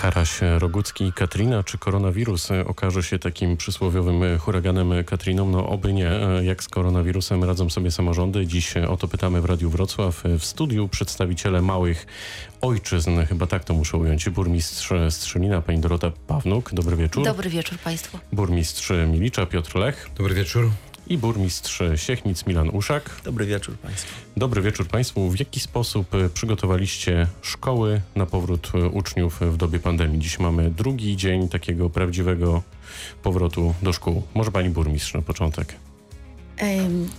Karaś, Rogucki i Katrina. Czy koronawirus okaże się takim przysłowiowym huraganem Katriną? No oby nie. Jak z koronawirusem radzą sobie samorządy? Dziś o to pytamy w Radiu Wrocław. W studiu przedstawiciele małych ojczyzn, chyba tak to muszę ująć, burmistrz Strzelina, pani Dorota Pawnuk. Dobry wieczór. Dobry wieczór Państwu. Burmistrz Milicza, Piotr Lech. Dobry wieczór i burmistrz Siechnic Milan Uszak. Dobry wieczór Państwu. Dobry wieczór Państwu. W jaki sposób e, przygotowaliście szkoły na powrót e, uczniów w dobie pandemii? Dziś mamy drugi dzień takiego prawdziwego powrotu do szkół. Może Pani burmistrz na początek.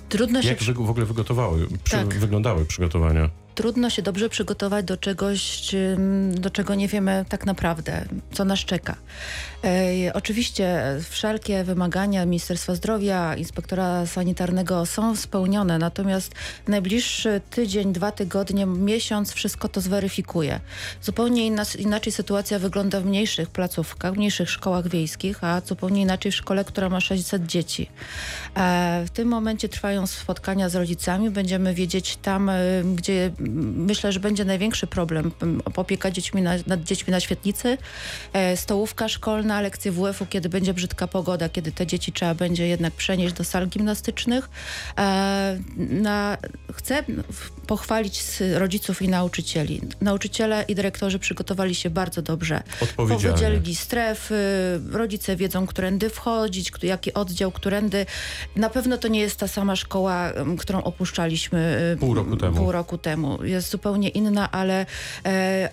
trudno się... Jak w ogóle wygotowały, przy, tak. wyglądały przygotowania? trudno się dobrze przygotować do czegoś, do czego nie wiemy tak naprawdę, co nas czeka. E, oczywiście wszelkie wymagania Ministerstwa Zdrowia, Inspektora Sanitarnego są spełnione, natomiast najbliższy tydzień, dwa tygodnie, miesiąc wszystko to zweryfikuje. Zupełnie inna, inaczej sytuacja wygląda w mniejszych placówkach, w mniejszych szkołach wiejskich, a zupełnie inaczej w szkole, która ma 600 dzieci. E, w tym momencie trwają spotkania z rodzicami, będziemy wiedzieć tam, e, gdzie myślę, że będzie największy problem. Opieka dziećmi na, nad dziećmi na świetlicy, e, stołówka szkolna, lekcje WF-u, kiedy będzie brzydka pogoda, kiedy te dzieci trzeba będzie jednak przenieść do sal gimnastycznych. E, na, chcę pochwalić rodziców i nauczycieli. Nauczyciele i dyrektorzy przygotowali się bardzo dobrze. Powiedzieli strefy, rodzice wiedzą, którędy wchodzić, jaki oddział, którędy. Na pewno to nie jest ta sama szkoła, którą opuszczaliśmy pół roku temu. Pół roku temu jest zupełnie inna, ale e,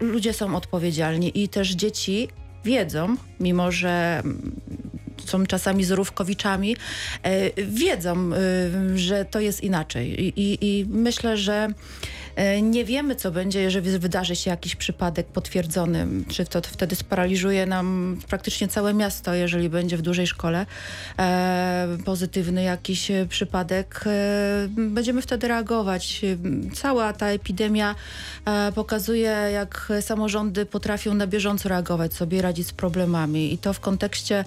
ludzie są odpowiedzialni i też dzieci wiedzą, mimo że są czasami zorówkowiczami, e, wiedzą, e, że to jest inaczej. I, i, i myślę, że E, nie wiemy, co będzie, jeżeli wydarzy się jakiś przypadek potwierdzony. Czy to wtedy sparaliżuje nam praktycznie całe miasto, jeżeli będzie w dużej szkole e, pozytywny jakiś przypadek. E, będziemy wtedy reagować. Cała ta epidemia pokazuje, jak samorządy potrafią na bieżąco reagować sobie, radzić z problemami. I to w kontekście,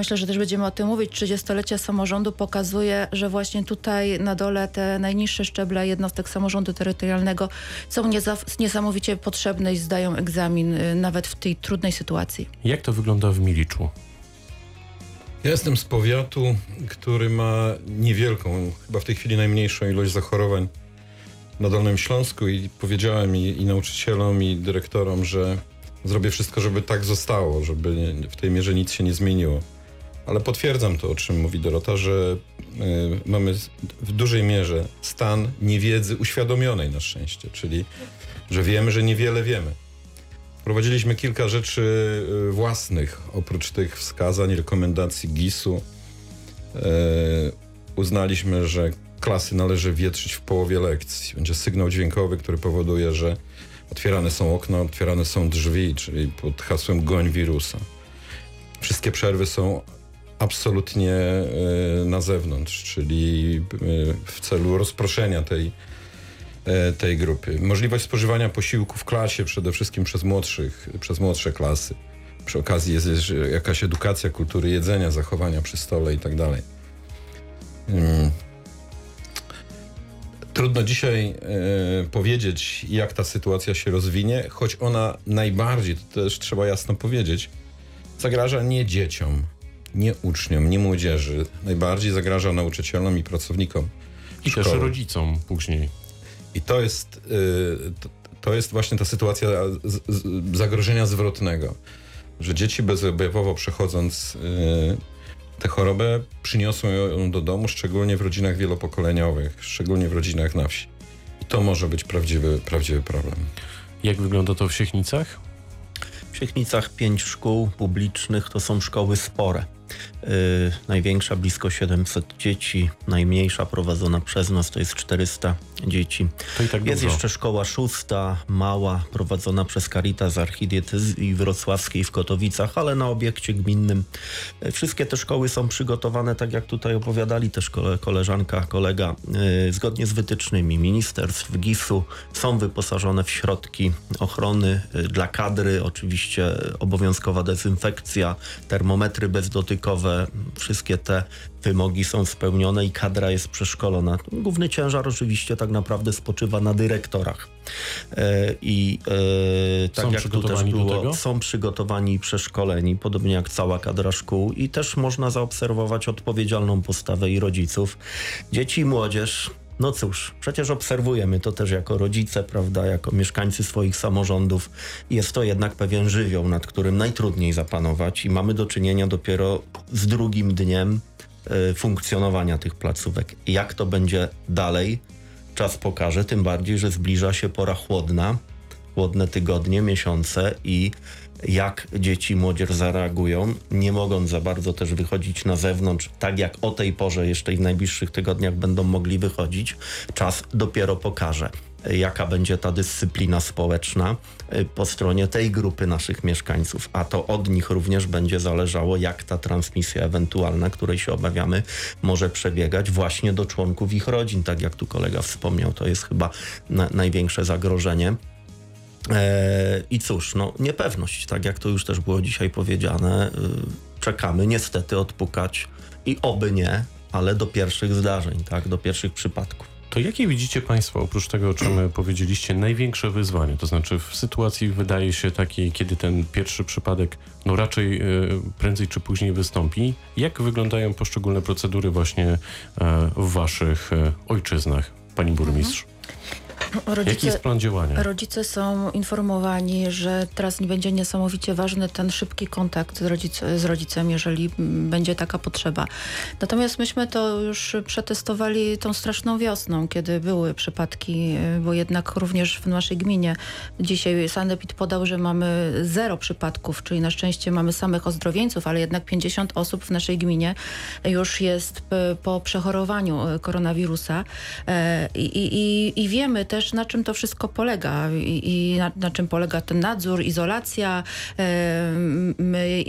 myślę, że też będziemy o tym mówić, 30-lecia samorządu pokazuje, że właśnie tutaj na dole te najniższe szczeble jednostek samorządu terytorialnego są niesamowicie potrzebne i zdają egzamin y, nawet w tej trudnej sytuacji. Jak to wygląda w Miliczu? Ja jestem z powiatu, który ma niewielką, chyba w tej chwili najmniejszą ilość zachorowań na Dolnym Śląsku i powiedziałem i, i nauczycielom, i dyrektorom, że zrobię wszystko, żeby tak zostało, żeby w tej mierze nic się nie zmieniło. Ale potwierdzam to, o czym mówi Dorota, że y, mamy w dużej mierze stan niewiedzy uświadomionej na szczęście, czyli że wiemy, że niewiele wiemy. Prowadziliśmy kilka rzeczy y, własnych, oprócz tych wskazań, rekomendacji GIS-u. Y, uznaliśmy, że klasy należy wietrzyć w połowie lekcji. Będzie sygnał dźwiękowy, który powoduje, że otwierane są okna, otwierane są drzwi, czyli pod hasłem goń wirusa. Wszystkie przerwy są absolutnie e, na zewnątrz, czyli e, w celu rozproszenia tej, e, tej grupy. Możliwość spożywania posiłku w klasie przede wszystkim przez, młodszych, przez młodsze klasy. Przy okazji jest, jakaś edukacja kultury jedzenia, zachowania przy stole i tak dalej. Hmm. Trudno dzisiaj e, powiedzieć, jak ta sytuacja się rozwinie, choć ona najbardziej, to też trzeba jasno powiedzieć, zagraża nie dzieciom, nie uczniom, nie młodzieży. Najbardziej zagraża nauczycielom i pracownikom. I szkoły. też rodzicom później. I to jest, y, to jest właśnie ta sytuacja zagrożenia zwrotnego, że dzieci bezobjawowo przechodząc y, tę chorobę przyniosą ją do domu, szczególnie w rodzinach wielopokoleniowych, szczególnie w rodzinach na wsi. I to może być prawdziwy, prawdziwy problem. Jak wygląda to w Siechnicach? W Siechnicach pięć szkół publicznych to są szkoły spore. Y, największa blisko 700 dzieci, najmniejsza prowadzona przez nas to jest 400 dzieci. To i tak jest dużo. jeszcze szkoła szósta, mała, prowadzona przez Caritas Archidietyzji Wrocławskiej w Kotowicach, ale na obiekcie gminnym. Y, wszystkie te szkoły są przygotowane, tak jak tutaj opowiadali też koleżanka, kolega, y, zgodnie z wytycznymi ministerstw GIS-u. Są wyposażone w środki ochrony dla kadry, oczywiście obowiązkowa dezynfekcja, termometry bezdotykowe, wszystkie te wymogi są spełnione i kadra jest przeszkolona. Główny ciężar oczywiście tak naprawdę spoczywa na dyrektorach. E, I e, tak Są jak tu też było, są przygotowani i przeszkoleni, podobnie jak cała kadra szkół i też można zaobserwować odpowiedzialną postawę i rodziców. Dzieci i młodzież no cóż, przecież obserwujemy to też jako rodzice, prawda, jako mieszkańcy swoich samorządów. Jest to jednak pewien żywioł, nad którym najtrudniej zapanować i mamy do czynienia dopiero z drugim dniem e, funkcjonowania tych placówek. Jak to będzie dalej, czas pokaże, tym bardziej, że zbliża się pora chłodna, chłodne tygodnie, miesiące i jak dzieci młodzież zareagują, nie mogąc za bardzo też wychodzić na zewnątrz, tak jak o tej porze jeszcze i w najbliższych tygodniach będą mogli wychodzić, czas dopiero pokaże. Jaka będzie ta dyscyplina społeczna y, po stronie tej grupy naszych mieszkańców, a to od nich również będzie zależało, jak ta transmisja ewentualna, której się obawiamy, może przebiegać właśnie do członków ich rodzin, tak jak tu kolega wspomniał. To jest chyba na, największe zagrożenie. E, I cóż, no niepewność, tak jak to już też było dzisiaj powiedziane, y, czekamy niestety odpukać i oby nie, ale do pierwszych zdarzeń, tak, do pierwszych przypadków. To jakie widzicie Państwo, oprócz tego, o czym powiedzieliście, największe wyzwanie? To znaczy w sytuacji wydaje się takiej, kiedy ten pierwszy przypadek no raczej e, prędzej czy później wystąpi. Jak wyglądają poszczególne procedury właśnie e, w Waszych e, ojczyznach, Pani Burmistrz? Jaki Rodzice, jest plan działania? rodzice są informowani, że teraz będzie niesamowicie ważny ten szybki kontakt z, rodzic, z rodzicem, jeżeli będzie taka potrzeba. Natomiast myśmy to już przetestowali tą straszną wiosną, kiedy były przypadki, y, bo jednak również w naszej gminie dzisiaj Sanepid podał, że mamy zero przypadków, czyli na szczęście mamy samych ozdrowieńców, ale jednak 50 osób w naszej gminie już jest po przechorowaniu y, koronawirusa E, i, i- i wiemy też, na czym to wszystko polega i, i na, na czym polega ten nadzór, izolacja. E, My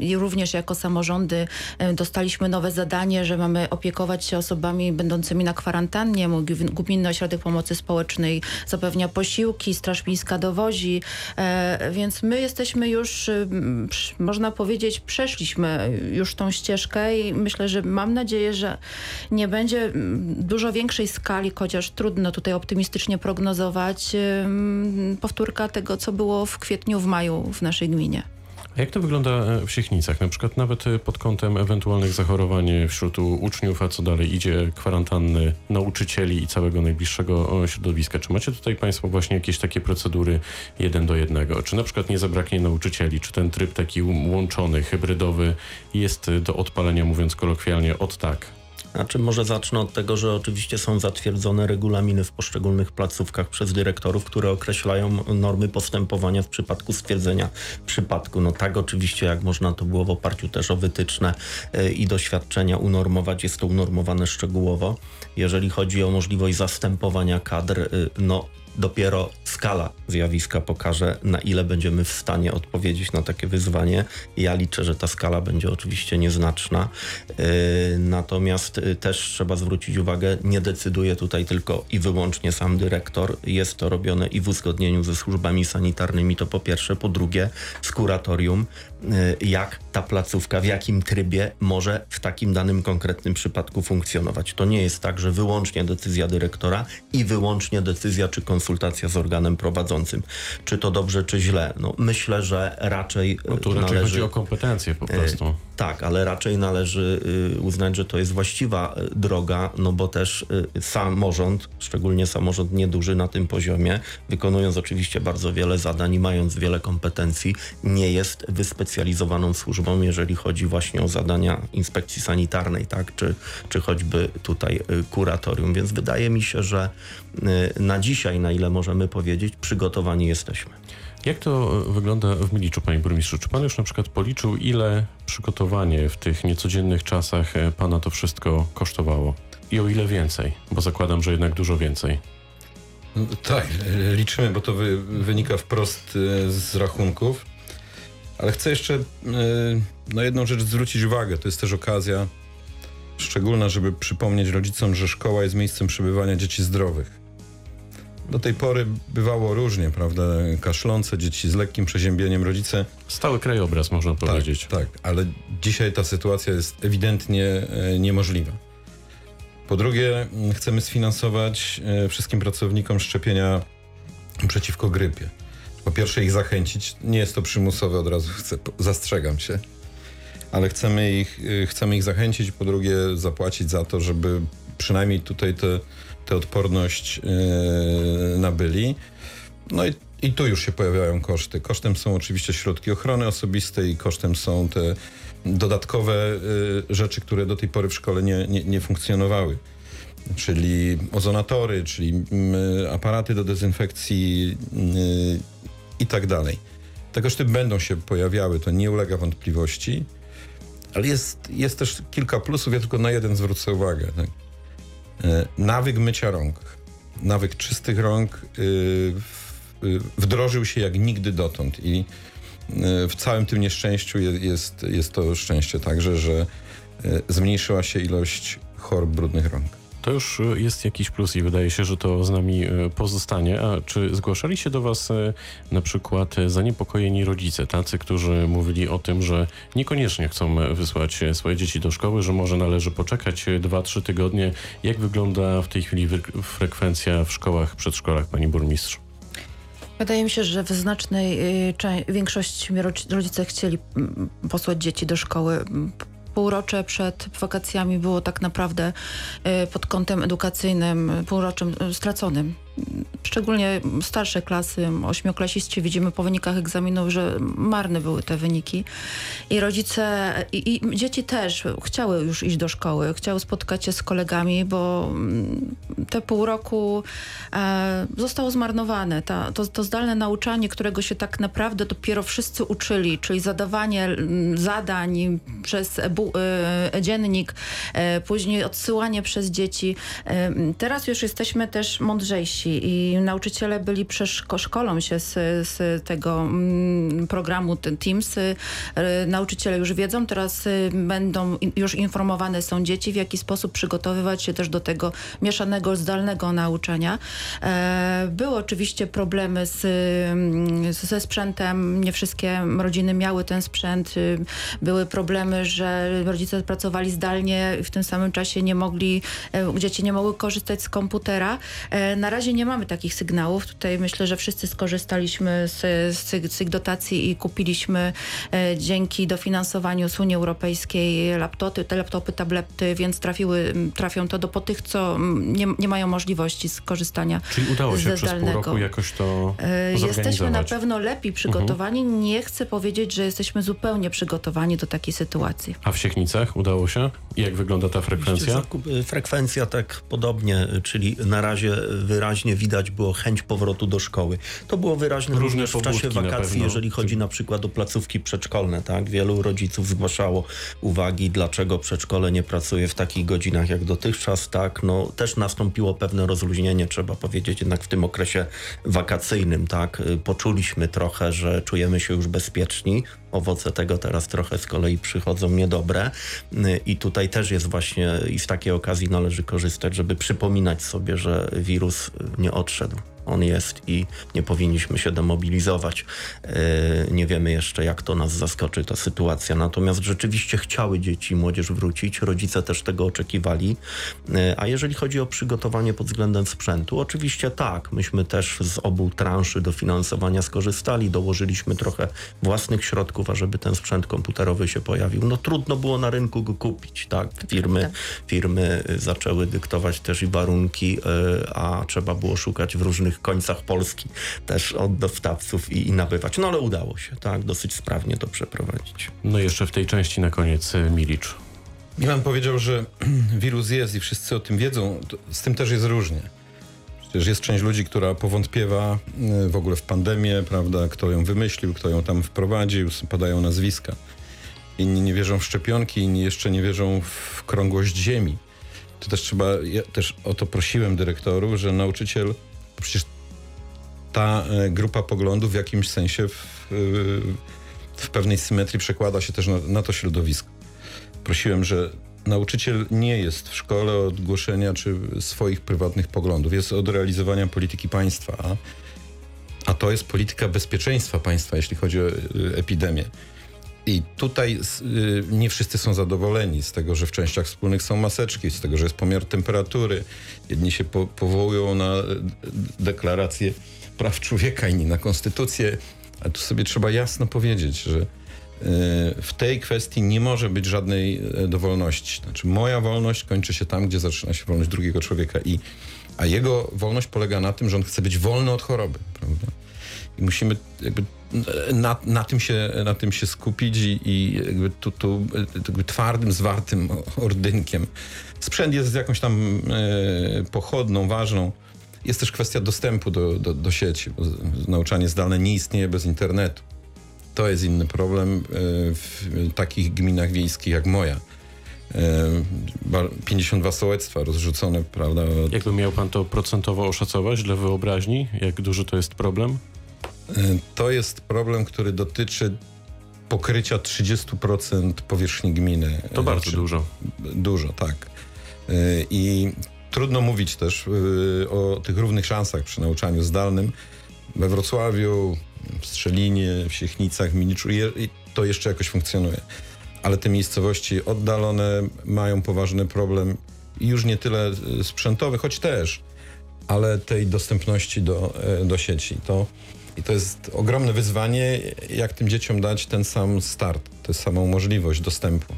i również jako samorządy e, dostaliśmy nowe zadanie, że mamy opiekować się osobami będącymi na kwarantannie. Gminny Ośrodek Pomocy Społecznej zapewnia posiłki, Straż Miejska dowozi, e, więc my jesteśmy już, przy- można powiedzieć, przeszliśmy już tą ścieżkę i myślę, że mam nadzieję, że nie będzie mm, dużo większej skali, chociaż trudno tutaj optymistycznie prognozować, ym, powtórka tego, co było w kwietniu, w maju w naszej gminie. A jak to wygląda e, w Siechnicach? Na przykład nawet e, pod kątem ewentualnych zachorowań wśród u- uczniów, a co dalej idzie, kwarantanny nauczycieli i całego najbliższego środowiska. Czy macie tutaj Państwo właśnie jakieś takie procedury jeden do jednego? Czy na przykład nie zabraknie nauczycieli? Czy ten tryb taki łączony, hybrydowy jest e, do odpalenia, mówiąc kolokwialnie, od tak? Znaczy może zacznę od tego, że oczywiście są zatwierdzone regulaminy w poszczególnych placówkach przez dyrektorów, które określają normy postępowania w przypadku stwierdzenia przypadku. No tak oczywiście jak można to było w oparciu też o wytyczne y, i doświadczenia unormować, jest to unormowane szczegółowo. Jeżeli chodzi o możliwość zastępowania kadr, y, no dopiero skala zjawiska pokaże, na ile będziemy w stanie odpowiedzieć na takie wyzwanie. Ja liczę, że ta skala będzie oczywiście nieznaczna. Yy, Natomiast y, też trzeba zwrócić uwagę, nie decyduje tutaj tylko i wyłącznie sam dyrektor. Jest to robione i w uzgodnieniu ze służbami sanitarnymi, to po pierwsze. Po drugie, z kuratorium, y, jak ta placówka, w jakim trybie może w takim danym konkretnym przypadku funkcjonować. To nie jest tak, że wyłącznie decyzja dyrektora i wyłącznie decyzja czy konsultacja z organem prowadzącym. Czy to dobrze, czy źle? No, myślę, że raczej No tu y, raczej należy... chodzi o kompetencje po prostu. Tak, ale raczej należy y, uznać, że to jest właściwa y, droga, no bo też y, samorząd, szczególnie samorząd nieduży na tym poziomie, wykonując oczywiście bardzo wiele zadań i mając wiele kompetencji, nie jest wyspecjalizowaną służbą, jeżeli chodzi właśnie o zadania inspekcji sanitarnej, tak, czy, czy choćby tutaj y, kuratorium. Więc wydaje mi się, że y, na dzisiaj, na ile możemy powiedzieć, przygotowani jesteśmy. Jak to e, wygląda w Miliczu, panie burmistrzu? Czy pan już na przykład policzył, ile przygotowanie w tych niecodziennych czasach e, pana to wszystko kosztowało? I o ile więcej? Bo zakładam, że jednak dużo więcej. No, tak, liczymy, bo to wy, wynika wprost z rachunków. Ale chcę jeszcze na jedną rzecz zwrócić uwagę. To jest też okazja szczególna, żeby przypomnieć rodzicom, że szkoła jest miejscem przebywania dzieci zdrowych. Do tej pory bywało różnie, prawda? Kaszlące, dzieci z lekkim przeziębieniem, rodzice Stały krajobraz, można powiedzieć. Tak, tak, ale dzisiaj ta sytuacja jest ewidentnie e, niemożliwa. Po drugie, mm, chcemy sfinansować e, wszystkim pracownikom szczepienia przeciwko grypie. Po pierwsze ich zachęcić, nie jest to przymusowe, od razu chcę, zastrzegam się, ale chcemy ich, y, chcemy ich zachęcić, po drugie zapłacić za to, żeby przynajmniej tutaj te, te odporność yy, nabyli. No i, i tu już się pojawiają koszty. Kosztem są oczywiście środki ochrony osobistej, kosztem są te dodatkowe y, rzeczy, które do tej pory w szkole nie, nie, nie funkcjonowały czyli ozonatory, czyli aparaty do dezynfekcji y, i tak dalej. Te koszty będą się pojawiały, to nie ulega wątpliwości, ale jest, jest też kilka plusów, ja tylko na jeden zwrócę uwagę. E, nawyk mycia rąk, nawyk czystych rąk y, wdrożył się jak nigdy dotąd i w całym tym nieszczęściu jest, jest to szczęście także, że zmniejszyła się ilość chorób brudnych rąk. To już e, jest jakiś plus i wydaje się, że to z nami e, pozostanie. A czy zgłaszali się do Was e, na przykład zaniepokojeni rodzice, tacy, którzy mówili o tym, że niekoniecznie chcą wysłać swoje dzieci do szkoły, że może należy poczekać 2-3 tygodnie? Jak wygląda w tej chwili frekwencja w szkołach, przedszkolach, Pani Burmistrz? Wydaje mi się, że w znacznej większości rodzice chcieli posłać dzieci do szkoły półrocze przed wakacjami było tak naprawdę e, pod kątem edukacyjnym półroczem e, straconym szczególnie starsze klasy, ośmioklasiści, widzimy po wynikach egzaminów, że marne były te wyniki. I rodzice, i, i, dzieci też chciały już iść do szkoły, chciały spotkać się z kolegami, bo mm, te pół roku e, zostało zmarnowane. Ta, to, to zdalne nauczanie, którego się tak naprawdę dopiero wszyscy uczyli, czyli zadawanie mm, zadań przez e, e, dziennik, później odsyłanie przez dzieci. E, teraz już jesteśmy też mądrzejsi i nauczyciele byli przeszkolą się z, z tego mm, programu Teams. Y, nauczyciele już wiedzą, teraz y, będą, już informowane są dzieci, w jaki sposób przygotowywać się też do tego mieszanego, zdalnego nauczania. E, były oczywiście problemy z, mm, ze sprzętem, nie wszystkie rodziny miały ten sprzęt. Y, były problemy, że rodzice pracowali zdalnie i w tym samym czasie nie mogli, e, dzieci nie mogły korzystać z komputera. E, na razie nie mamy takich sygnałów. Tutaj myślę, że wszyscy skorzystaliśmy z, z, z tych dotacji i kupiliśmy e, dzięki dofinansowaniu z Unii Europejskiej laptopy, te laptopy, tablety, więc trafiły, trafią to do po tych, co nie, nie mają możliwości skorzystania Czyli udało się przez pół roku jakoś to e, Jesteśmy na pewno lepiej przygotowani. Mhm. Nie chcę powiedzieć, że jesteśmy zupełnie przygotowani do takiej sytuacji. A w Siechnicach udało się? Jak wygląda ta frekwencja? Frekwencja tak podobnie, czyli na razie wyraźnie wyraźnie widać było chęć powrotu do szkoły. To było wyraźne Różne również w czasie wakacji, jeżeli chodzi na przykład o placówki przedszkolne. Tak? Wielu rodziców zgłaszało uwagi, dlaczego przedszkole nie pracuje w takich godzinach jak dotychczas. Tak? No, też nastąpiło pewne rozluźnienie, trzeba powiedzieć, jednak w tym okresie wakacyjnym. Tak? Poczuliśmy trochę, że czujemy się już bezpieczni owoce tego teraz trochę z kolei przychodzą niedobre. I tutaj też jest właśnie i z takiej okazji należy korzystać, żeby przypominać sobie, że wirus nie odszedł on jest i nie powinniśmy się demobilizować. E, nie wiemy jeszcze, jak to nas zaskoczy ta sytuacja. Natomiast rzeczywiście chciały dzieci i młodzież wrócić, rodzice też tego oczekiwali. E, a jeżeli chodzi o przygotowanie pod względem sprzętu, oczywiście tak, myśmy też z obu transzy dofinansowania skorzystali, dołożyliśmy trochę własnych środków, ażeby ten sprzęt komputerowy się pojawił. No trudno było na rynku go kupić, tak? Firmy, firmy zaczęły dyktować też i warunki, e, a trzeba było szukać w różnych różnych końcach Polski też od dostawców i, i nabywać. No ale udało się, tak, dosyć sprawnie to przeprowadzić. No jeszcze w tej części na koniec e, Milicz. Milan powiedział, że wirus jest i wszyscy o tym wiedzą. Z tym też jest różnie. Przecież jest część ludzi, która powątpiewa e, w ogóle w pandemię, prawda, kto ją wymyślił, kto ją tam wprowadził, padają nazwiska. Inni nie wierzą w szczepionki, inni jeszcze nie wierzą w krągłość ziemi. To też trzeba, ja też o to prosiłem dyrektorów, że nauczyciel przecież ta e, grupa poglądów w jakimś sensie w, e, w pewnej symetrii przekłada się też na, na to środowisko. Prosiłem, że nauczyciel nie jest w szkole od głoszenia czy swoich prywatnych poglądów, jest od realizowania polityki państwa, a, to jest polityka bezpieczeństwa państwa, jeśli chodzi o e, epidemię. I tutaj y, nie wszyscy są zadowoleni z tego, że w częściach wspólnych są maseczki, z tego, że jest pomiar temperatury. Jedni się po, powołują na y, deklarację praw człowieka, inni na konstytucję. Ale tu sobie trzeba jasno powiedzieć, że y, w tej kwestii nie może być żadnej dowolności. Znaczy moja wolność kończy się tam, gdzie zaczyna się wolność drugiego człowieka i a jego wolność polega na tym, że on chce być wolny od choroby, prawda? Musimy jakby na, na, tym, się, na tym się skupić i, i jakby tu, tu jakby twardym, zwartym ordynkiem. Sprzęt jest jakąś tam e, pochodną, ważną. Jest też kwestia dostępu do, do, do sieci, nauczanie zdalne nie istnieje bez internetu. To jest inny problem e, w takich gminach wiejskich jak moja. 52 e, sołectwa rozrzucone, prawda? Jakby miał pan to procentowo oszacować dla wyobraźni? Jak duży to jest problem? E, to jest problem, który dotyczy pokrycia 30% powierzchni gminy. To bardzo znaczy, dużo. Dużo, tak. E, I trudno mówić też o tych równych szansach przy nauczaniu zdalnym. We Wrocławiu, w Strzelinie, w Siechnicach, w Miniczu to jeszcze jakoś funkcjonuje. Ale te miejscowości oddalone mają poważny problem już nie tyle sprzętowy, choć też, ale tej dostępności do, do sieci. To i to jest ogromne wyzwanie, jak tym dzieciom dać ten sam start, tę samą możliwość dostępu.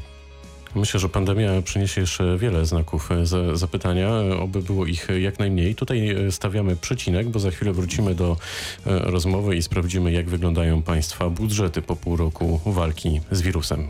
Myślę, że pandemia przyniesie jeszcze wiele znaków e, zapytania, oby było ich jak najmniej. Tutaj e, stawiamy przecinek, bo za chwilę wrócimy do e, rozmowy i sprawdzimy, jak wyglądają Państwa budżety po pół roku walki z wirusem.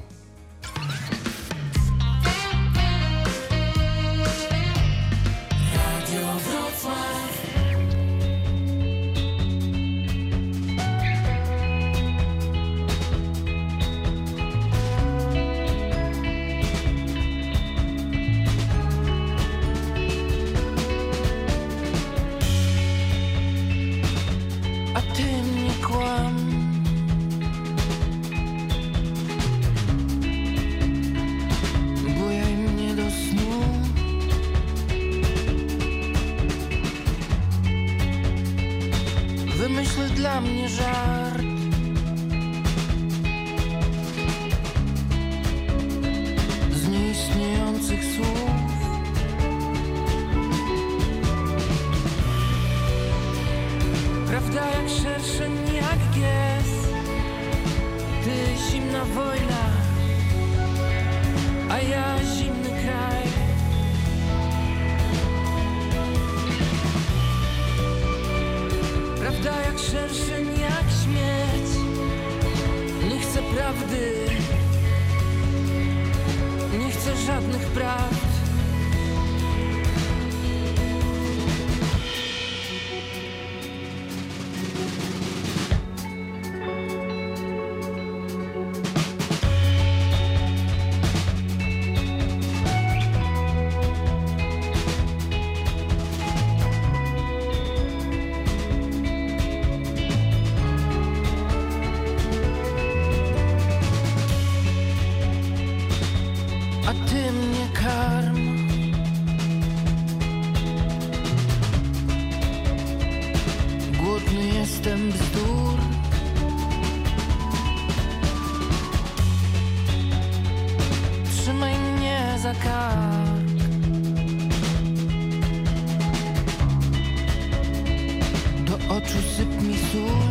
oczu syp mi sól.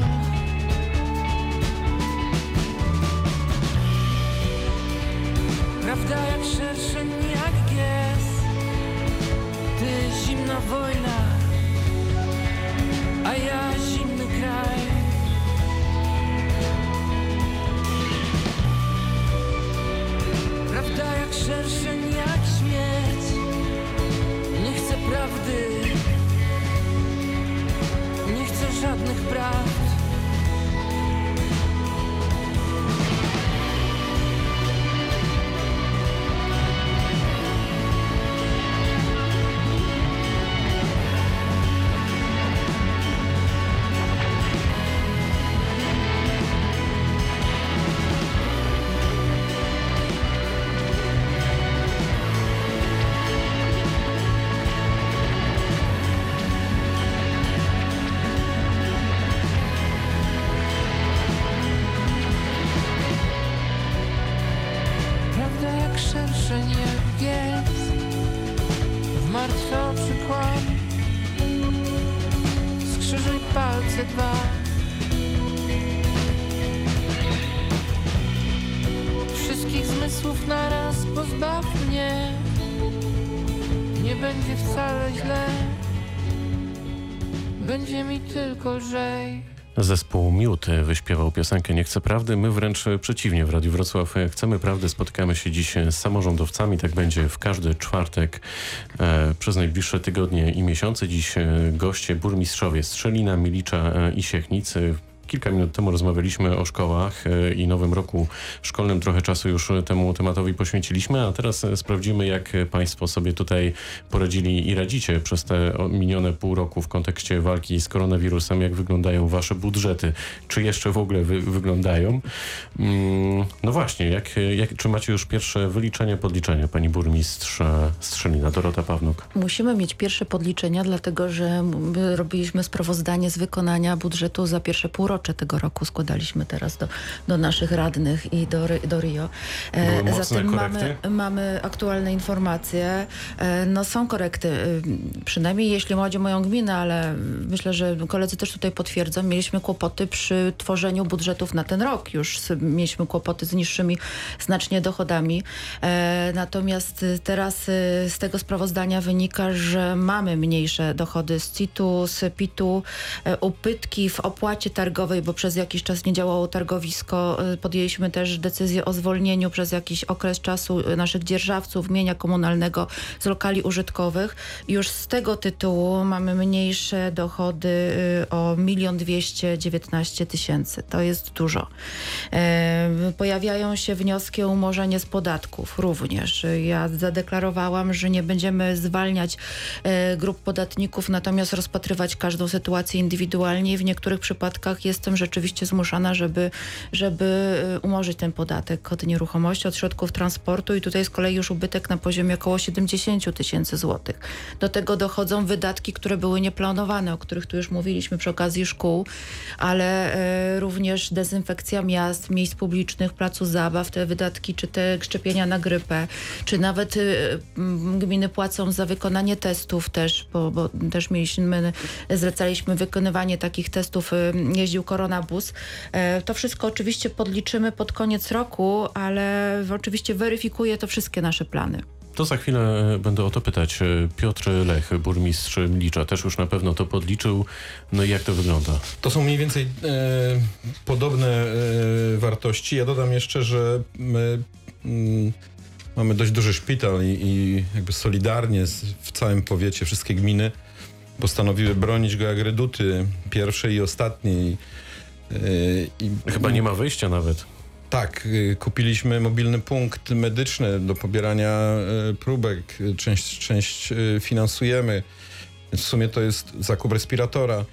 Prawda jak szerszeń, jak gies Ty zimna wojna. Nie będzie wcale źle Będzie mi tylko lżej Zespół Miód wyśpiewał piosenkę Nie chcę prawdy. My wręcz przeciwnie w Radiu Wrocław chcemy prawdy. Spotykamy się dziś z samorządowcami. Tak będzie w każdy czwartek e, przez najbliższe tygodnie i miesiące. Dziś e, goście burmistrzowie Strzelina, Milicza e, i Siechnicy. Kilka minut temu rozmawialiśmy o szkołach e, i nowym roku szkolnym. Trochę czasu już temu tematowi poświęciliśmy, a teraz e, sprawdzimy, jak Państwo sobie tutaj poradzili i radzicie przez te minione pół roku w kontekście walki z koronawirusem. Jak wyglądają Wasze budżety? Czy jeszcze w ogóle wy, wyglądają? Mm, no właśnie, jak, jak, czy macie już pierwsze wyliczenia, podliczenia, Pani Burmistrz e, Strzelina, Dorota Pawnuk? Musimy mieć pierwsze podliczenia, dlatego że my robiliśmy sprawozdanie z wykonania budżetu za pierwsze półrocze tego roku. Składaliśmy teraz do, do naszych radnych i do, do Rio. E, Zatem mamy, mamy aktualne informacje. E, No są korekty, e, przynajmniej jeśli chodzi o moją gminę, ale myślę, że koledzy też tutaj potwierdzą. Mieliśmy kłopoty przy tworzeniu budżetów na ten rok. Już mieliśmy kłopoty z niższymi znacznie dochodami. E, Natomiast teraz y, z tego sprawozdania wynika, że mamy mniejsze dochody z CIT-u, z PIT-u, e, ubytki w opłacie targowej, bo przez jakiś czas nie działało targowisko. E, Podjęliśmy też decyzję o zwolnieniu przez jakiś okres czasu e, naszych dzierżawców mienia komunalnego z lokali użytkowych. Już z tego tytułu mamy mniejsze dochody y, o 1 219 tysięcy. To jest dużo. Pojawiają się wnioski o umorzenie z podatków również. Ja zadeklarowałam, że nie będziemy zwalniać grup podatników, natomiast rozpatrywać każdą sytuację indywidualnie w niektórych przypadkach jestem rzeczywiście zmuszana, żeby, żeby e, umorzyć ten podatek od nieruchomości, od środków transportu i tutaj z kolei już ubytek na poziomie około 70 tysięcy złotych. Do tego dochodzą wydatki, które były nieplanowane, o których tu już mówiliśmy przy okazji szkół, ale e, również dezynfekcja miast, miejsc publicznych, placu zabaw, te wydatki, czy te szczepienia na grypę, czy nawet m, gminy płacą za wykonanie testów też, bo, bo też mieliśmy, zlecaliśmy wykonywanie takich testów, e, koronabus. E, To wszystko oczywiście podliczymy pod koniec roku, ale oczywiście weryfikuje to wszystkie nasze plany. To za chwilę e, będę o to pytać. E, Piotr Lech, burmistrz Milicza, też już na pewno to podliczył. No i jak to wygląda? To są mniej więcej e, podobne e, wartości. Ja dodam jeszcze, że my mm, mamy dość duży szpital i, i jakby solidarnie z, w całym powiecie wszystkie gminy postanowiły bronić go jak reduty pierwszej i ostatniej. E, i, Chyba nie ma wyjścia nawet. Tak, y, kupiliśmy mobilny punkt medyczny do pobierania y, próbek. Część, część finansujemy. W sumie to jest zakup respiratora,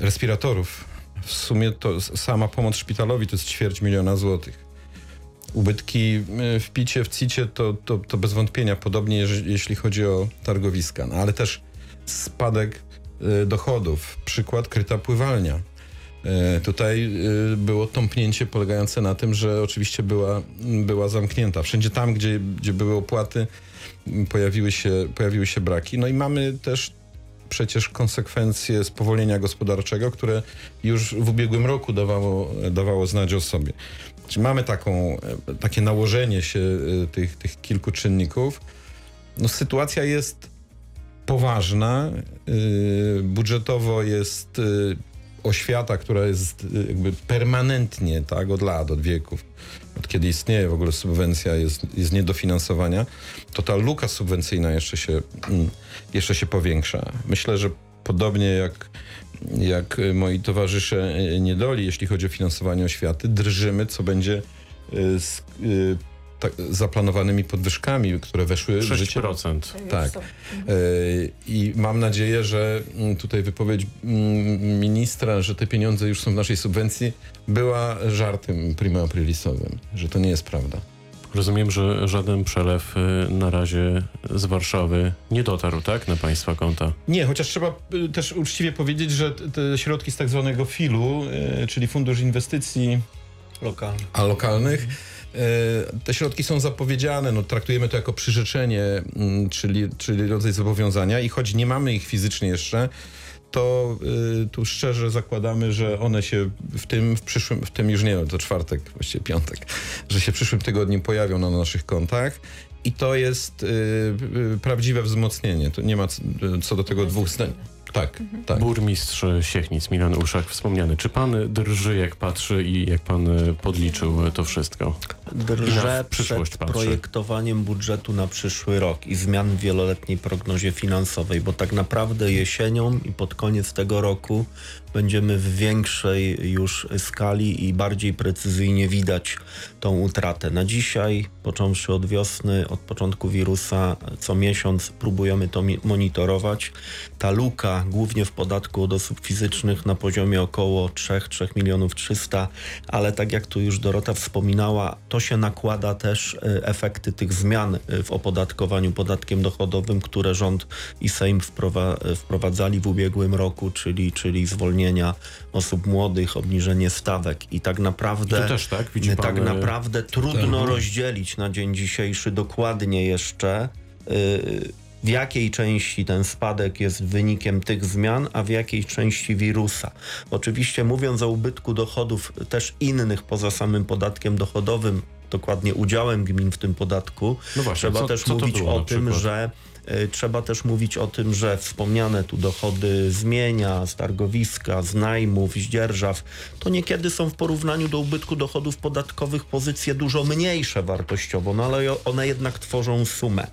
respiratorów. W sumie to sama pomoc szpitalowi to jest ćwierć miliona złotych. Ubytki w picie, w cicie to, to, to bez wątpienia, podobnie jeż- jeśli chodzi o targowiska. No, ale też spadek y, dochodów. Przykład kryta pływalnia. E, Tutaj e, było tąpnięcie polegające na tym, że oczywiście była, była zamknięta. Wszędzie tam, gdzie, gdzie były opłaty, pojawiły się, pojawiły się braki. No i mamy też przecież konsekwencje spowolnienia gospodarczego, które już w ubiegłym roku dawało, dawało znać o sobie. Czyli mamy taką, e, takie nałożenie się e, tych, tych kilku czynników. No, sytuacja jest poważna. Yy, budżetowo jest yy, oświata, która jest yy, jakby permanentnie, tak, od lat, od wieków, od kiedy istnieje w ogóle subwencja, jest, jest niedofinansowania, to ta luka subwencyjna jeszcze się, mm, jeszcze się powiększa. Myślę, że podobnie jak, jak y, moi towarzysze y, niedoli, jeśli chodzi o finansowanie oświaty, drżymy, co będzie y, z y, tak, zaplanowanymi podwyżkami, które weszły w życie 6%. tak. E, I mam nadzieję, że mm, tutaj wypowiedź mm, ministra, że te pieniądze już są w naszej subwencji, była żartem prima aprilisowym, że to nie jest prawda. Rozumiem, że żaden przelew y, na razie z Warszawy nie dotarł, tak? Na Państwa konta. Nie, chociaż trzeba y, też uczciwie powiedzieć, że te środki z tak zwanego FIL-u, y, czyli Fundusz Inwestycji Lokalny. a lokalnych, te środki są zapowiedziane, no, traktujemy to jako przyrzeczenie, mm, czyli, czyli rodzaj zobowiązania i choć nie mamy ich fizycznie jeszcze, to y, tu szczerze zakładamy, że one się w tym, w przyszłym, w tym już nie wiem, to czwartek, właściwie piątek, że się w przyszłym tygodniu pojawią na naszych kontach. I to jest y, y, prawdziwe wzmocnienie. To nie ma co do tego dwóch zdań. Tak, tak. Burmistrz Siechnic, Milan Uszak, wspomniany. Czy pan drży, jak patrzy i jak pan e, podliczył to wszystko? Przyszłość przed patrzy. projektowaniem budżetu na przyszły rok i zmian w wieloletniej prognozie finansowej, bo tak naprawdę jesienią i pod koniec tego roku będziemy w większej już skali i bardziej precyzyjnie widać tą utratę. Na dzisiaj, począwszy od wiosny, od początku wirusa, co miesiąc próbujemy to monitorować. Ta luka, głównie w podatku od osób fizycznych, na poziomie około 3-3 milionów 300, ale tak jak tu już Dorota wspominała, to się nakłada też e, efekty tych zmian e, w opodatkowaniu podatkiem dochodowym, które rząd i Sejm wprowa- wprowadzali w ubiegłym roku, czyli, czyli zwolnienia osób młodych, obniżenie stawek i tak naprawdę tu też, tak? Widzi tak pan, e, naprawdę trudno Tak. rozdzielić na dzień dzisiejszy dokładnie jeszcze y, w jakiej części ten spadek jest wynikiem tych zmian, a w jakiej części wirusa. Oczywiście mówiąc o ubytku dochodów też innych poza samym podatkiem dochodowym, dokładnie udziałem gmin w tym podatku, No właśnie, trzeba co- też co to mówić o tym, że Trzeba też mówić o tym, że wspomniane tu dochody z mienia, z targowiska, z najmów, z dzierżaw, to niekiedy są w porównaniu do ubytku dochodów podatkowych pozycje dużo mniejsze wartościowo, no ale one jednak tworzą sumę.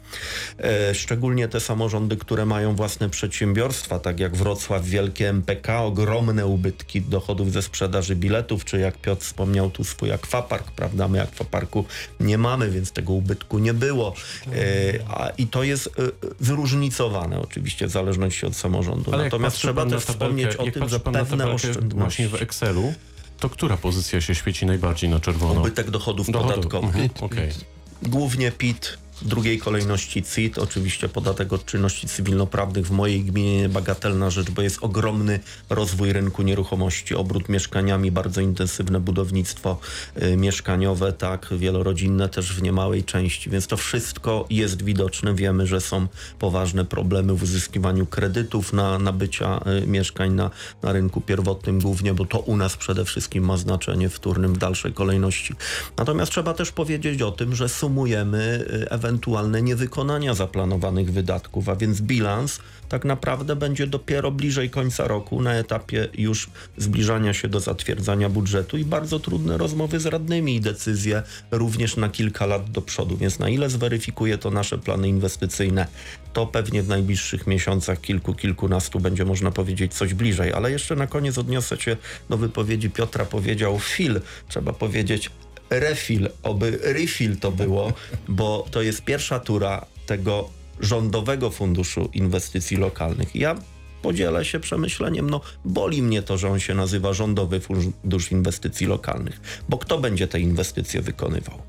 E, szczególnie te samorządy, które mają własne przedsiębiorstwa, tak jak Wrocław, Wielkie MPK, ogromne ubytki dochodów ze sprzedaży biletów, czy jak Piotr wspomniał tu swój akwapark, prawda, my akwaparku nie mamy, więc tego ubytku nie było. E, I to jest e, zróżnicowane oczywiście w zależności od samorządu. Ale Natomiast trzeba też tabelkę- wspomnieć o tym, że pewne oszczędności... Właśnie w Excelu, to która pozycja się świeci najbardziej na czerwono? Ubytek dochodów Dochodów, podatkowych. mhm, Okej. Głównie PIT, w drugiej kolejności CIT, oczywiście podatek od czynności cywilnoprawnych w mojej gminie niebagatelna rzecz, bo jest ogromny rozwój rynku nieruchomości, obrót mieszkaniami, bardzo intensywne budownictwo y, mieszkaniowe, tak, wielorodzinne też w niemałej części, więc to wszystko jest widoczne. Wiemy, że są poważne problemy w uzyskiwaniu kredytów na nabycia y, mieszkań na, na rynku pierwotnym głównie, bo to u nas przede wszystkim ma znaczenie wtórnym w dalszej kolejności. Natomiast trzeba też powiedzieć o tym, że sumujemy y, ewentualne niewykonania zaplanowanych wydatków, a więc bilans tak naprawdę będzie dopiero bliżej końca roku na etapie już zbliżania się do zatwierdzania budżetu i bardzo trudne rozmowy z radnymi i decyzje również na kilka lat do przodu. Więc na ile zweryfikuje to nasze plany inwestycyjne, to pewnie w najbliższych miesiącach, kilku, kilkunastu będzie można powiedzieć coś bliżej. Ale jeszcze na koniec odniosę się do wypowiedzi Piotra. Powiedział Phil, trzeba powiedzieć refill, oby refill to było, bo to jest pierwsza tura tego rządowego funduszu inwestycji lokalnych. Ja podzielę się przemyśleniem, no boli mnie to, że on się nazywa Rządowy Fundusz Inwestycji Lokalnych, bo kto będzie te inwestycje wykonywał?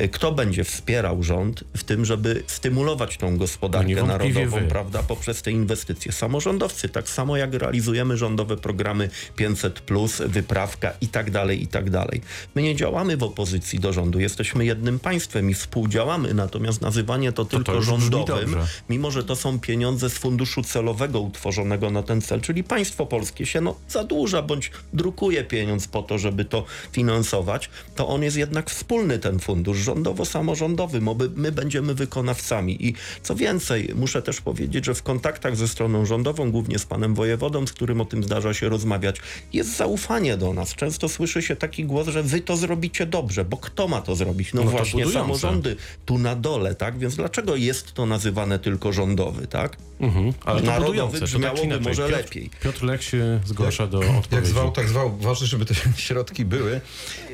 Y, Kto będzie wspierał rząd w tym, żeby stymulować tą No gospodarkę niewątpliwie narodową, wy. prawda, poprzez te inwestycje? Samorządowcy, tak samo jak realizujemy rządowe programy 500+, wyprawka i tak dalej, i tak dalej. My nie działamy w opozycji do rządu, jesteśmy jednym państwem i współdziałamy, natomiast nazywanie to, tylko już brzmi rządowym, mimo że to są pieniądze z funduszu celowego utworzonego na ten cel, czyli państwo polskie się no, zadłuża bądź drukuje pieniądz po to, żeby to finansować, to on jest jednak wspólny ten fundusz, rządowo-samorządowy, bo my, my będziemy wykonawcami. I co więcej, muszę też powiedzieć, że w kontaktach ze stroną rządową, głównie z panem wojewodą, z którym o tym zdarza się rozmawiać, jest zaufanie do nas. Często słyszy się taki głos, że wy to zrobicie dobrze, bo kto ma to zrobić? No, No właśnie budujące. samorządy tu na dole, tak? Więc dlaczego jest to nazywane tylko rządowy, tak? Mhm. Ale to Narodowy budujące, to tak brzmiałoby inaczej. może Piotr, lepiej. Piotr Lech się zgłasza do Jak odpowiedzi. zwał, tak zwał. Ważne, żeby te środki były.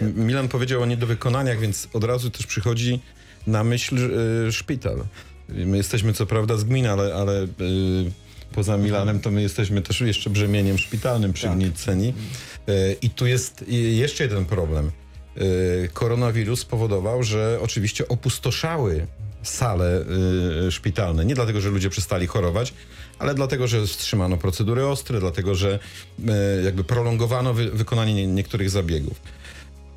Milan powiedział o niedowykonaniach, więc od razu też przychodzi na myśl y, szpital. My jesteśmy co prawda z gminy, ale, ale y, poza Milanem to my jesteśmy też jeszcze brzemieniem szpitalnym przy Gniceni. Y, I tu jest jeszcze jeden problem. Koronawirus spowodował, że oczywiście opustoszały sale y, szpitalne. Nie dlatego, że ludzie przestali chorować, ale dlatego, że wstrzymano procedury ostre, dlatego, że y, jakby prolongowano wy, wykonanie nie, niektórych zabiegów.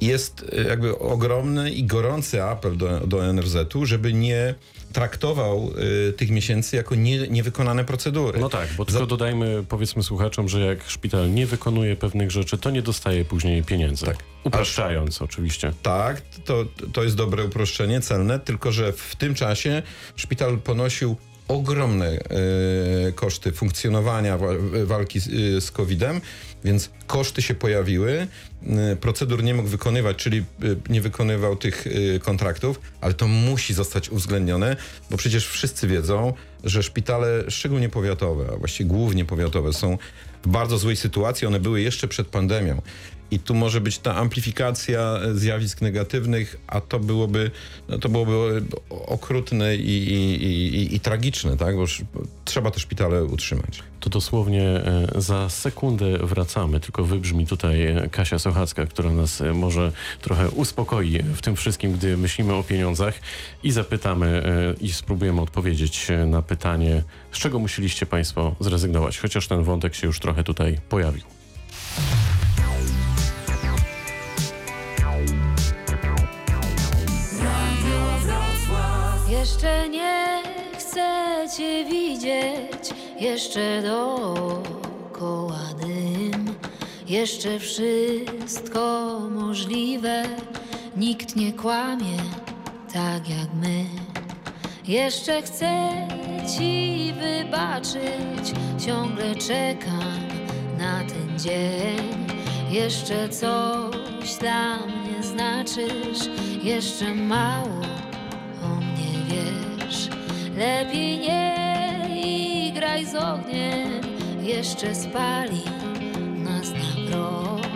Jest e, jakby ogromny i gorący apel do, do NFZ-u, żeby nie traktował y, tych miesięcy jako nie, niewykonane procedury. No tak, bo tylko Za- dodajmy, powiedzmy słuchaczom, że jak szpital nie wykonuje pewnych rzeczy, to nie dostaje później pieniędzy. Tak. Upraszczając oczywiście. Tak, to, to jest dobre uproszczenie, celne, tylko że w tym czasie szpital ponosił ogromne e, koszty funkcjonowania wa- walki z, e, z COVID-em, więc koszty się pojawiły, e, procedur nie mógł wykonywać, czyli nie wykonywał tych kontraktów, ale to musi zostać uwzględnione, bo przecież wszyscy wiedzą, że szpitale, szczególnie powiatowe, a właściwie głównie powiatowe, są w bardzo złej sytuacji. One były jeszcze przed pandemią. I tu może być ta amplifikacja e, zjawisk negatywnych, a to byłoby, no to byłoby okrutne i, i, i, i tragiczne, tak? Bo trzeba te szpitale utrzymać. To dosłownie e, za sekundę wracamy, tylko wybrzmi tutaj e, Kasia Sochacka, która nas może trochę uspokoi w tym wszystkim, gdy myślimy o pieniądzach i zapytamy i spróbujemy odpowiedzieć na pytanie, z czego musieliście Państwo zrezygnować, chociaż ten wątek się już trochę tutaj pojawił. Jeszcze nie chcę cię widzieć, jeszcze dookoła dym, jeszcze wszystko możliwe, nikt nie kłamie tak jak my. Jeszcze chcę ci wybaczyć, ciągle czekam na ten dzień. Jeszcze coś dla mnie znaczysz, jeszcze mało wiesz. Lepiej nie igraj z ogniem, jeszcze spali nas na proch.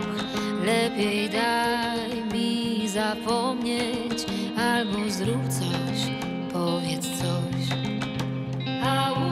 Lepiej daj mi zapomnieć, albo zrób coś, powiedz coś. Au.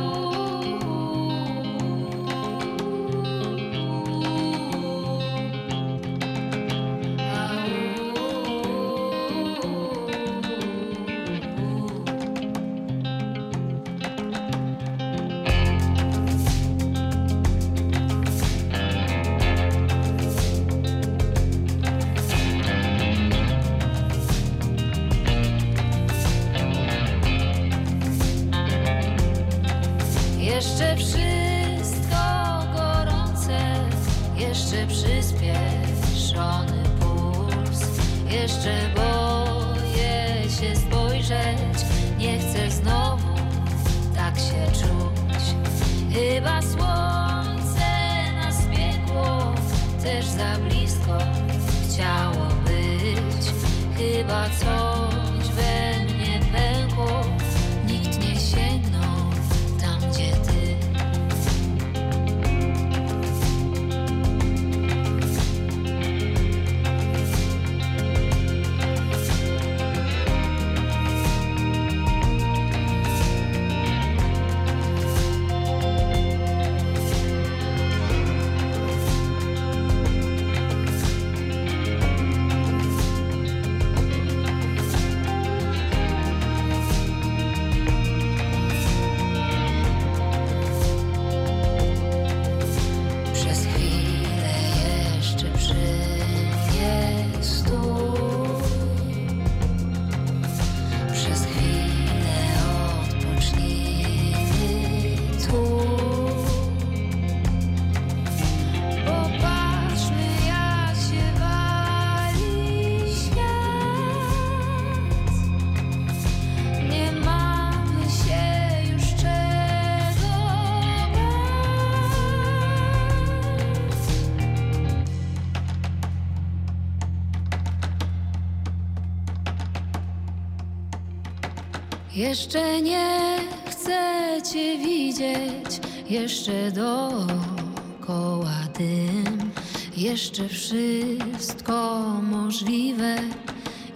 Jeszcze nie chcę cię widzieć, jeszcze dookoła dym, jeszcze wszystko możliwe,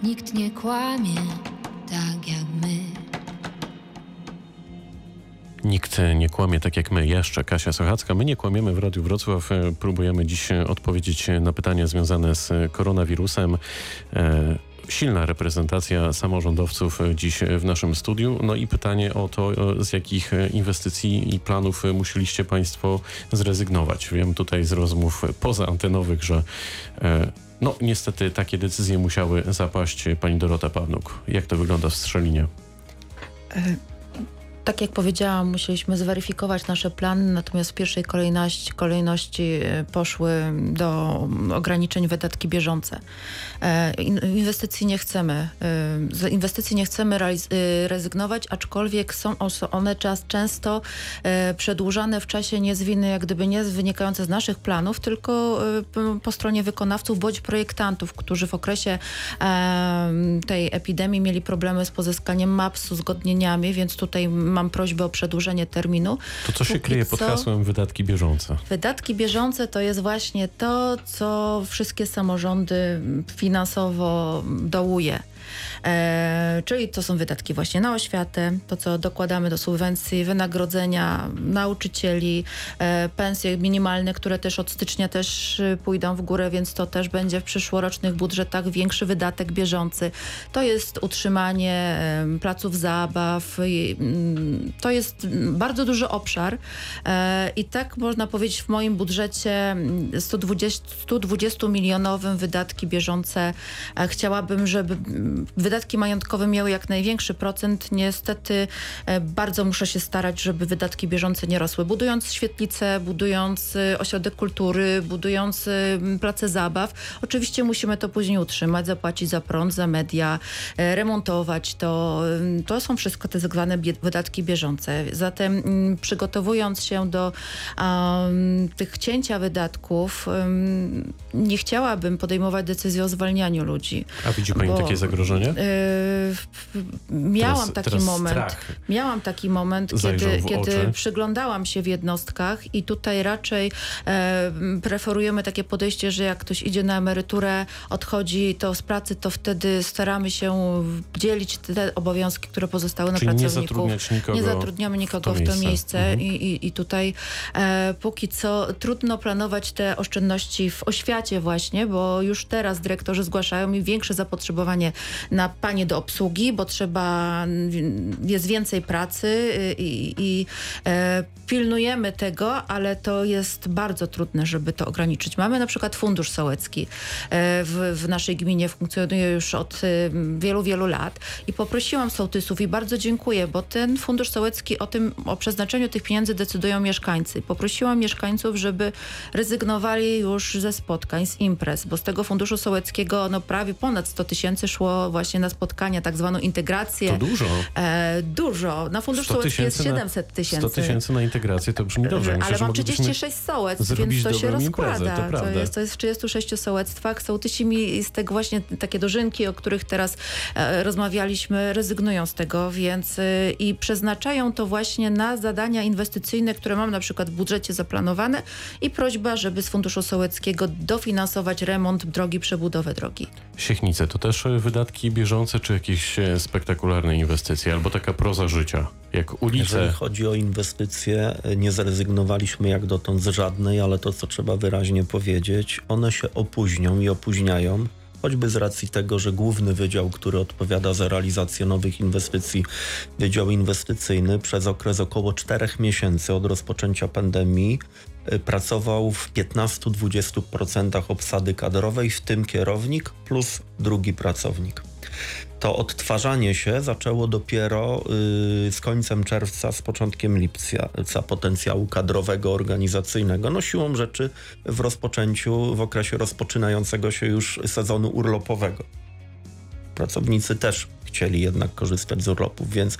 nikt nie kłamie tak jak my. Nikt nie kłamie tak jak my, jeszcze Kasia Sochacka. My nie kłamiemy w Radiu Wrocław. E, Próbujemy dziś e, odpowiedzieć na pytania związane z e, koronawirusem. E, Silna reprezentacja samorządowców e, dziś e, w naszym studiu. No i pytanie o to, e, z jakich e, inwestycji i planów e, musieliście Państwo zrezygnować. Wiem tutaj z rozmów pozaantenowych, że e, No niestety takie decyzje musiały zapaść. Pani Dorota Pawnuk. Jak to wygląda w Strzelinie? Tak jak powiedziałam, musieliśmy zweryfikować nasze plany, natomiast w pierwszej kolejności, kolejności e, poszły do ograniczeń wydatki bieżące. E, in- Inwestycji nie chcemy, e, z inwestycji nie chcemy rezygnować, aczkolwiek są one czas, często przedłużane w czasie nie z winy, jak gdyby nie wynikające z naszych planów, tylko po stronie wykonawców bądź projektantów, którzy w okresie tej epidemii mieli problemy z pozyskaniem map, z uzgodnieniami, więc tutaj mam prośbę o przedłużenie terminu. To co się Póki kryje pod hasłem wydatki bieżące? Wydatki bieżące to jest właśnie to, co wszystkie samorządy finansowo dołuje. E, czyli to są wydatki właśnie na oświatę, to co dokładamy do subwencji, wynagrodzenia nauczycieli, e, pensje minimalne, które też od stycznia też y, pójdą w górę, więc to też będzie w przyszłorocznych budżetach większy wydatek bieżący. To jest utrzymanie em, placów zabaw, mm, to jest mm, bardzo duży obszar e, i tak można powiedzieć w moim budżecie mm, 120, 120 milionowym wydatki bieżące e, chciałabym, żeby mm, wydatki majątkowe miały jak największy procent. Niestety e, bardzo muszę się starać, żeby wydatki bieżące nie rosły. Budując świetlice, budując e, ośrodek kultury, budując e, place zabaw, oczywiście musimy to później utrzymać, zapłacić za prąd, za media, remontować to. To są wszystko te zwane wydatki bieżące. Zatem przygotowując się do um, tych cięcia wydatków, um, nie chciałabym podejmować decyzji o zwalnianiu ludzi. A widzi pani Bo- takie zagrożenie? Yy, miałam Teraz- taki teraz moment. Miałam taki moment, kiedy, kiedy przyglądałam się w jednostkach i tutaj raczej e, preferujemy takie podejście, że jak ktoś idzie na emeryturę, odchodzi to z pracy, to wtedy staramy się dzielić te obowiązki, które pozostały na Czyli nie pracowników. zatrudniać nikogo Nie zatrudniamy nikogo w to miejsce, miejsce. Mhm. I, i, i tutaj e, póki co trudno planować te oszczędności w oświacie właśnie, bo już teraz dyrektorzy zgłaszają mi większe zapotrzebowanie na panie do obsługi, bo trzeba, jest więcej pracy y, i, i e, pilnujemy tego, ale to jest bardzo trudne, żeby to ograniczyć. Mamy na przykład fundusz sołecki e, w, w naszej gminie, funkcjonuje już od y, wielu, wielu lat i poprosiłam sołtysów i bardzo dziękuję, bo ten fundusz sołecki o tym, o przeznaczeniu tych pieniędzy decydują mieszkańcy. Poprosiłam mieszkańców, żeby rezygnowali już ze spotkań, z imprez, bo z tego funduszu sołeckiego no prawie ponad 100 tysięcy szło właśnie na spotkania, tak zwaną integrację. To dużo. E, dużo. Na fundusz 100 sołecki jest tysięcy na- 700 tysięcy. 100 tysięcy na integrację to brzmi dobrze. Myślę, Ale mam moglibyśmy 36 sołec, więc to się dobrą imprezę, rozkłada. to prawda. jest, to jest w 36 sołectwach. Sołtysi mi z tego właśnie takie dożynki, o których teraz e, rozmawialiśmy, rezygnują z tego, więc e, i przeznaczają to właśnie na zadania inwestycyjne, które mam na przykład w budżecie zaplanowane i prośba, żeby z funduszu sołeckiego dofinansować remont drogi, przebudowę drogi. Siechnice to też e, wydatki bieżące, czy jakieś e, spektakularne inwestycje, albo taka proza życia, jak Jeżeli ulice. chodzi o inwestycje, nie zrezygnowaliśmy jak dotąd z żadnej, ale to, co trzeba wyraźnie powiedzieć, one się opóźnią i opóźniają, choćby z racji tego, że główny wydział, który odpowiada za realizację nowych inwestycji, Wydział Inwestycyjny, przez okres około 4 miesięcy od rozpoczęcia pandemii pracował w 15-20% obsady kadrowej, w tym kierownik plus drugi pracownik to odtwarzanie się zaczęło dopiero y, z końcem czerwca, z początkiem lipca potencjału kadrowego, organizacyjnego. No siłą rzeczy w rozpoczęciu, w okresie rozpoczynającego się już sezonu urlopowego. Pracownicy też chcieli jednak korzystać z urlopów, więc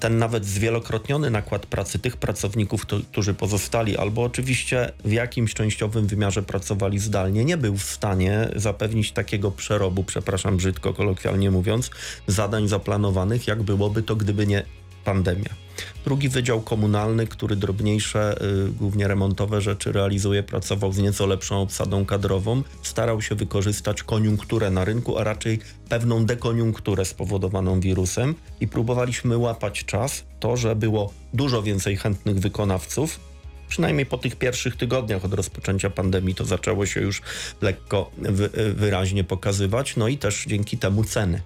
ten nawet zwielokrotniony nakład pracy tych pracowników, którzy pozostali, albo oczywiście w jakimś częściowym wymiarze pracowali zdalnie, nie był w stanie zapewnić takiego przerobu, przepraszam brzydko, kolokwialnie mówiąc, zadań zaplanowanych, jak byłoby to, gdyby nie pandemia. Drugi wydział komunalny, który drobniejsze, y, głównie remontowe rzeczy realizuje, pracował z nieco lepszą obsadą kadrową, starał się wykorzystać koniunkturę na rynku, a raczej pewną dekoniunkturę spowodowaną wirusem. I próbowaliśmy łapać czas, to, że było dużo więcej chętnych wykonawców, przynajmniej po tych pierwszych tygodniach od rozpoczęcia pandemii to zaczęło się już lekko wy, wyraźnie pokazywać, no i też dzięki temu ceny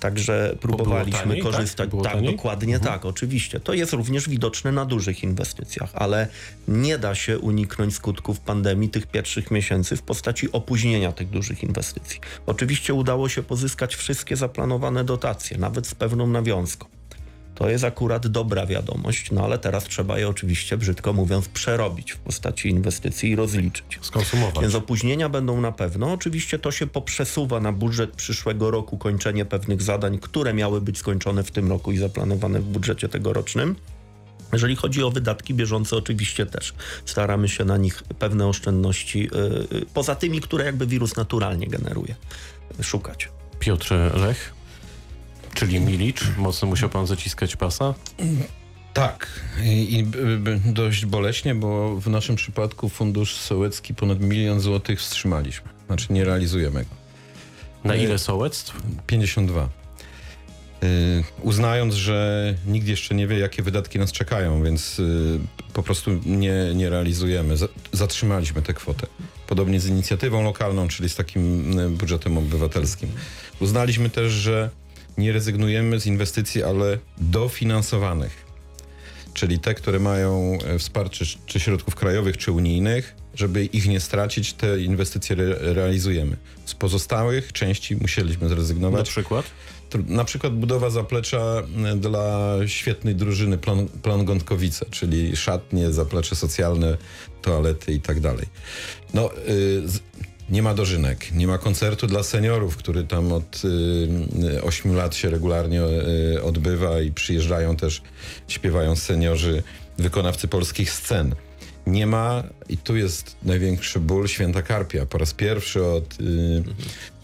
Także próbowaliśmy taniej, tak? korzystać. Tak, taniej? dokładnie Mhm. tak, oczywiście. To jest również widoczne na dużych inwestycjach, ale nie da się uniknąć skutków pandemii tych pierwszych miesięcy w postaci opóźnienia tych dużych inwestycji. Oczywiście udało się pozyskać wszystkie zaplanowane dotacje, nawet z pewną nawiązką. To jest akurat dobra wiadomość, no ale teraz trzeba je oczywiście, brzydko mówiąc, przerobić w postaci inwestycji i rozliczyć. Skonsumować. Więc opóźnienia będą na pewno. Oczywiście to się poprzesuwa na budżet przyszłego roku, kończenie pewnych zadań, które miały być skończone w tym roku i zaplanowane w budżecie tegorocznym. Jeżeli chodzi o wydatki bieżące, oczywiście też staramy się na nich pewne oszczędności, yy, yy, poza tymi, które jakby wirus naturalnie generuje, yy, szukać. Piotr Lech, czyli Milicz. Mocno musiał pan zaciskać pasa. Tak, i, dość boleśnie, bo w naszym przypadku Fundusz Sołecki ponad milion złotych wstrzymaliśmy. Znaczy nie realizujemy go. Na Nie. ile sołectw? 52. Yy, uznając, że nikt jeszcze nie wie, jakie wydatki nas czekają, więc yy, po prostu nie, nie realizujemy. Za, zatrzymaliśmy tę kwotę. Podobnie z inicjatywą lokalną, czyli z takim budżetem obywatelskim. Uznaliśmy też, że nie rezygnujemy z inwestycji, ale dofinansowanych. Czyli te, które mają e, wsparcie czy- środków krajowych, czy unijnych, żeby ich nie stracić, te inwestycje re, realizujemy. Z pozostałych części musieliśmy Na zrezygnować. przykład? Tr- Na przykład budowa zaplecza e, dla świetnej drużyny Plan, Plan Gątkowice, czyli szatnie, zaplecze socjalne, toalety i tak dalej. No, y, nie ma dożynek, nie ma koncertu dla seniorów, który tam od y, 8 lat się regularnie y, odbywa i przyjeżdżają też, śpiewają seniorzy, wykonawcy polskich scen. Nie ma, i tu jest największy ból, Święta Karpia. Po raz pierwszy od y,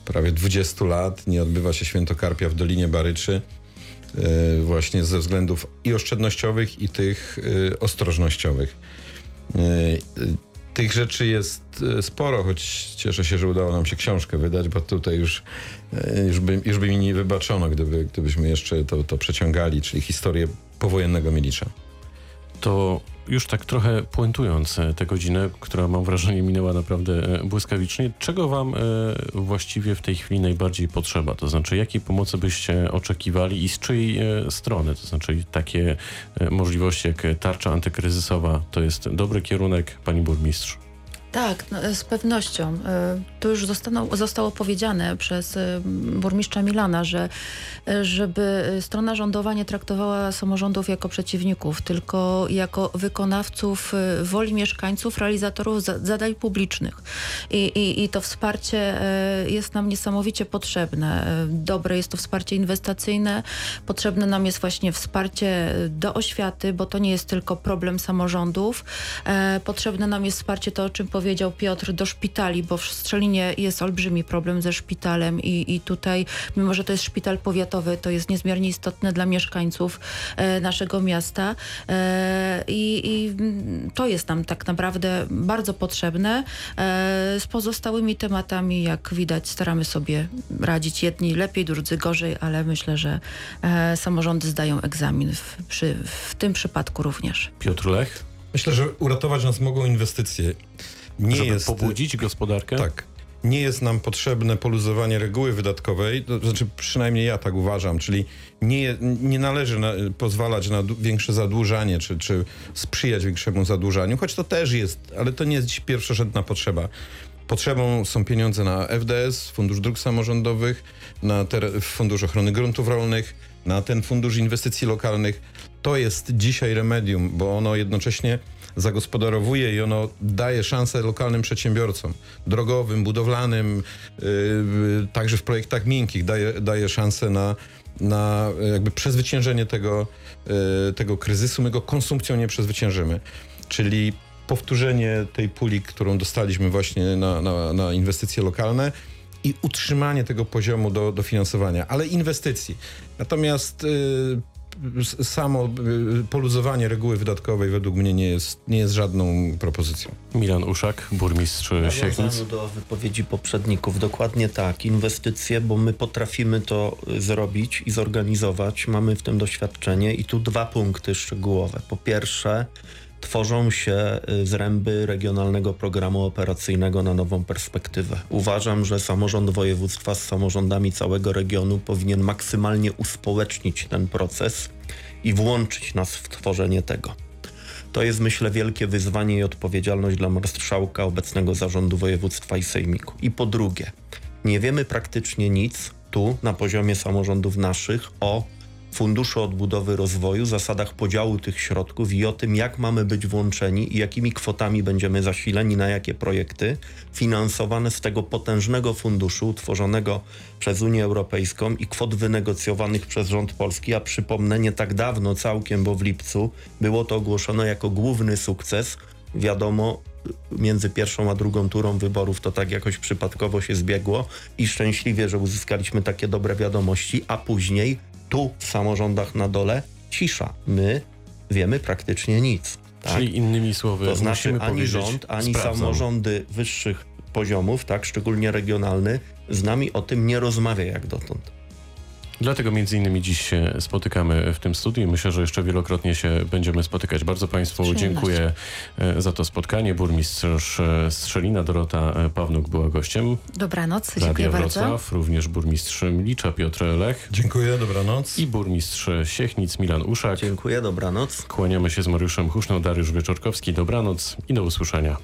prawie 20 lat nie odbywa się Święto Karpia w Dolinie Baryczy. y, Właśnie ze względów i oszczędnościowych, i tych y, ostrożnościowych. Tych rzeczy jest y, sporo, choć cieszę się, że udało nam się książkę wydać, bo tutaj już, y, już, by, już by mi nie wybaczono, gdyby, gdybyśmy jeszcze to, to przeciągali, czyli historię powojennego Milicza. To już tak trochę puentując e, tę godzinę, która mam wrażenie minęła naprawdę e, błyskawicznie, czego wam e, właściwie w tej chwili najbardziej potrzeba? To znaczy, jakiej pomocy byście oczekiwali i z czyjej strony? To znaczy, takie możliwości jak tarcza antykryzysowa to jest dobry kierunek, pani burmistrz. Tak, no, z pewnością. E, To już zostało, zostało powiedziane przez e, burmistrza Milana, że e, żeby strona rządowa nie traktowała samorządów jako przeciwników, tylko jako wykonawców woli mieszkańców, realizatorów za- zadań publicznych. I, i, I to wsparcie jest nam niesamowicie potrzebne. Dobre jest to wsparcie inwestycyjne, potrzebne nam jest właśnie wsparcie do oświaty, bo to nie jest tylko problem samorządów. Potrzebne nam jest wsparcie, to o czym powiedział Piotr, do szpitali, bo w Strzelinie jest olbrzymi problem ze szpitalem i, i tutaj, mimo że to jest szpital powiatowy, to jest niezmiernie istotne dla mieszkańców e, naszego miasta e, i, i to jest nam tak naprawdę bardzo potrzebne. E, z pozostałymi tematami, jak widać, staramy sobie radzić jedni lepiej, drudzy gorzej, ale myślę, że e, samorządy zdają egzamin w, przy, w tym przypadku również. Piotr Lech, Myślę, że uratować nas mogą inwestycje. Nie żeby jest, pobudzić gospodarkę? Tak. Nie jest nam potrzebne poluzowanie reguły wydatkowej, to znaczy przynajmniej ja tak uważam, czyli nie, nie należy na, pozwalać na większe zadłużanie, czy, czy sprzyjać większemu zadłużaniu, choć to też jest, ale to nie jest dziś pierwszorzędna potrzeba. Potrzebą są pieniądze na FDS, Fundusz Dróg Samorządowych, na Fundusz Ochrony Gruntów Rolnych, na ten Fundusz Inwestycji Lokalnych. To jest dzisiaj remedium, bo ono jednocześnie zagospodarowuje i ono daje szansę lokalnym przedsiębiorcom, drogowym, budowlanym, yy, yy, także w projektach miękkich daje, daje szansę na, na yy, jakby przezwyciężenie tego, yy, tego kryzysu. My go konsumpcją nie przezwyciężymy. Czyli powtórzenie tej puli, którą dostaliśmy właśnie na, na, na inwestycje lokalne i utrzymanie tego poziomu do, dofinansowania, ale inwestycji. Natomiast yy, samo yy, poluzowanie reguły wydatkowej według mnie nie jest, nie jest żadną propozycją. Milan Uszak, burmistrz W Siechnic. do wypowiedzi poprzedników, dokładnie tak, inwestycje, bo my potrafimy to y, zrobić i zorganizować, mamy w tym doświadczenie i tu dwa punkty szczegółowe. Po pierwsze, tworzą się y, zręby Regionalnego Programu Operacyjnego na nową perspektywę. Uważam, że samorząd województwa z samorządami całego regionu powinien maksymalnie uspołecznić ten proces i włączyć nas w tworzenie tego. To jest, myślę, wielkie wyzwanie i odpowiedzialność dla marszałka obecnego zarządu województwa i sejmiku. I po drugie, nie wiemy praktycznie nic tu na poziomie samorządów naszych o Funduszu Odbudowy Rozwoju, zasadach podziału tych środków i o tym, jak mamy być włączeni i jakimi kwotami będziemy zasileni na jakie projekty finansowane z tego potężnego funduszu utworzonego przez Unię Europejską i kwot wynegocjowanych przez rząd polski. A przypomnę, nie tak dawno, całkiem, bo w lipcu było to ogłoszone jako główny sukces. Wiadomo, między pierwszą a drugą turą wyborów to tak jakoś przypadkowo się zbiegło i szczęśliwie, że uzyskaliśmy takie dobre wiadomości, a później tu w samorządach na dole cisza. My wiemy praktycznie nic. Tak? Czyli innymi słowy, To znaczy ani rząd, ani sprawdzam. samorządy wyższych poziomów, tak, szczególnie regionalny, z nami o tym nie rozmawia jak dotąd. Dlatego między innymi dziś się spotykamy w tym studiu i myślę, że jeszcze wielokrotnie się będziemy spotykać. Bardzo Państwu dziękuję e, za to spotkanie. Burmistrz e, Strzelina Dorota e, Pawnuk była gościem. Dobranoc, dziękuję Radia bardzo. Wrocław, również burmistrz Mlicza Piotr Lech Dziękuję, dobranoc. i burmistrz Siechnic Milan Uszak. Dziękuję, dobranoc. Kłaniamy się z Mariuszem Huszną, Dariusz Wieczorkowski. Dobranoc i do usłyszenia.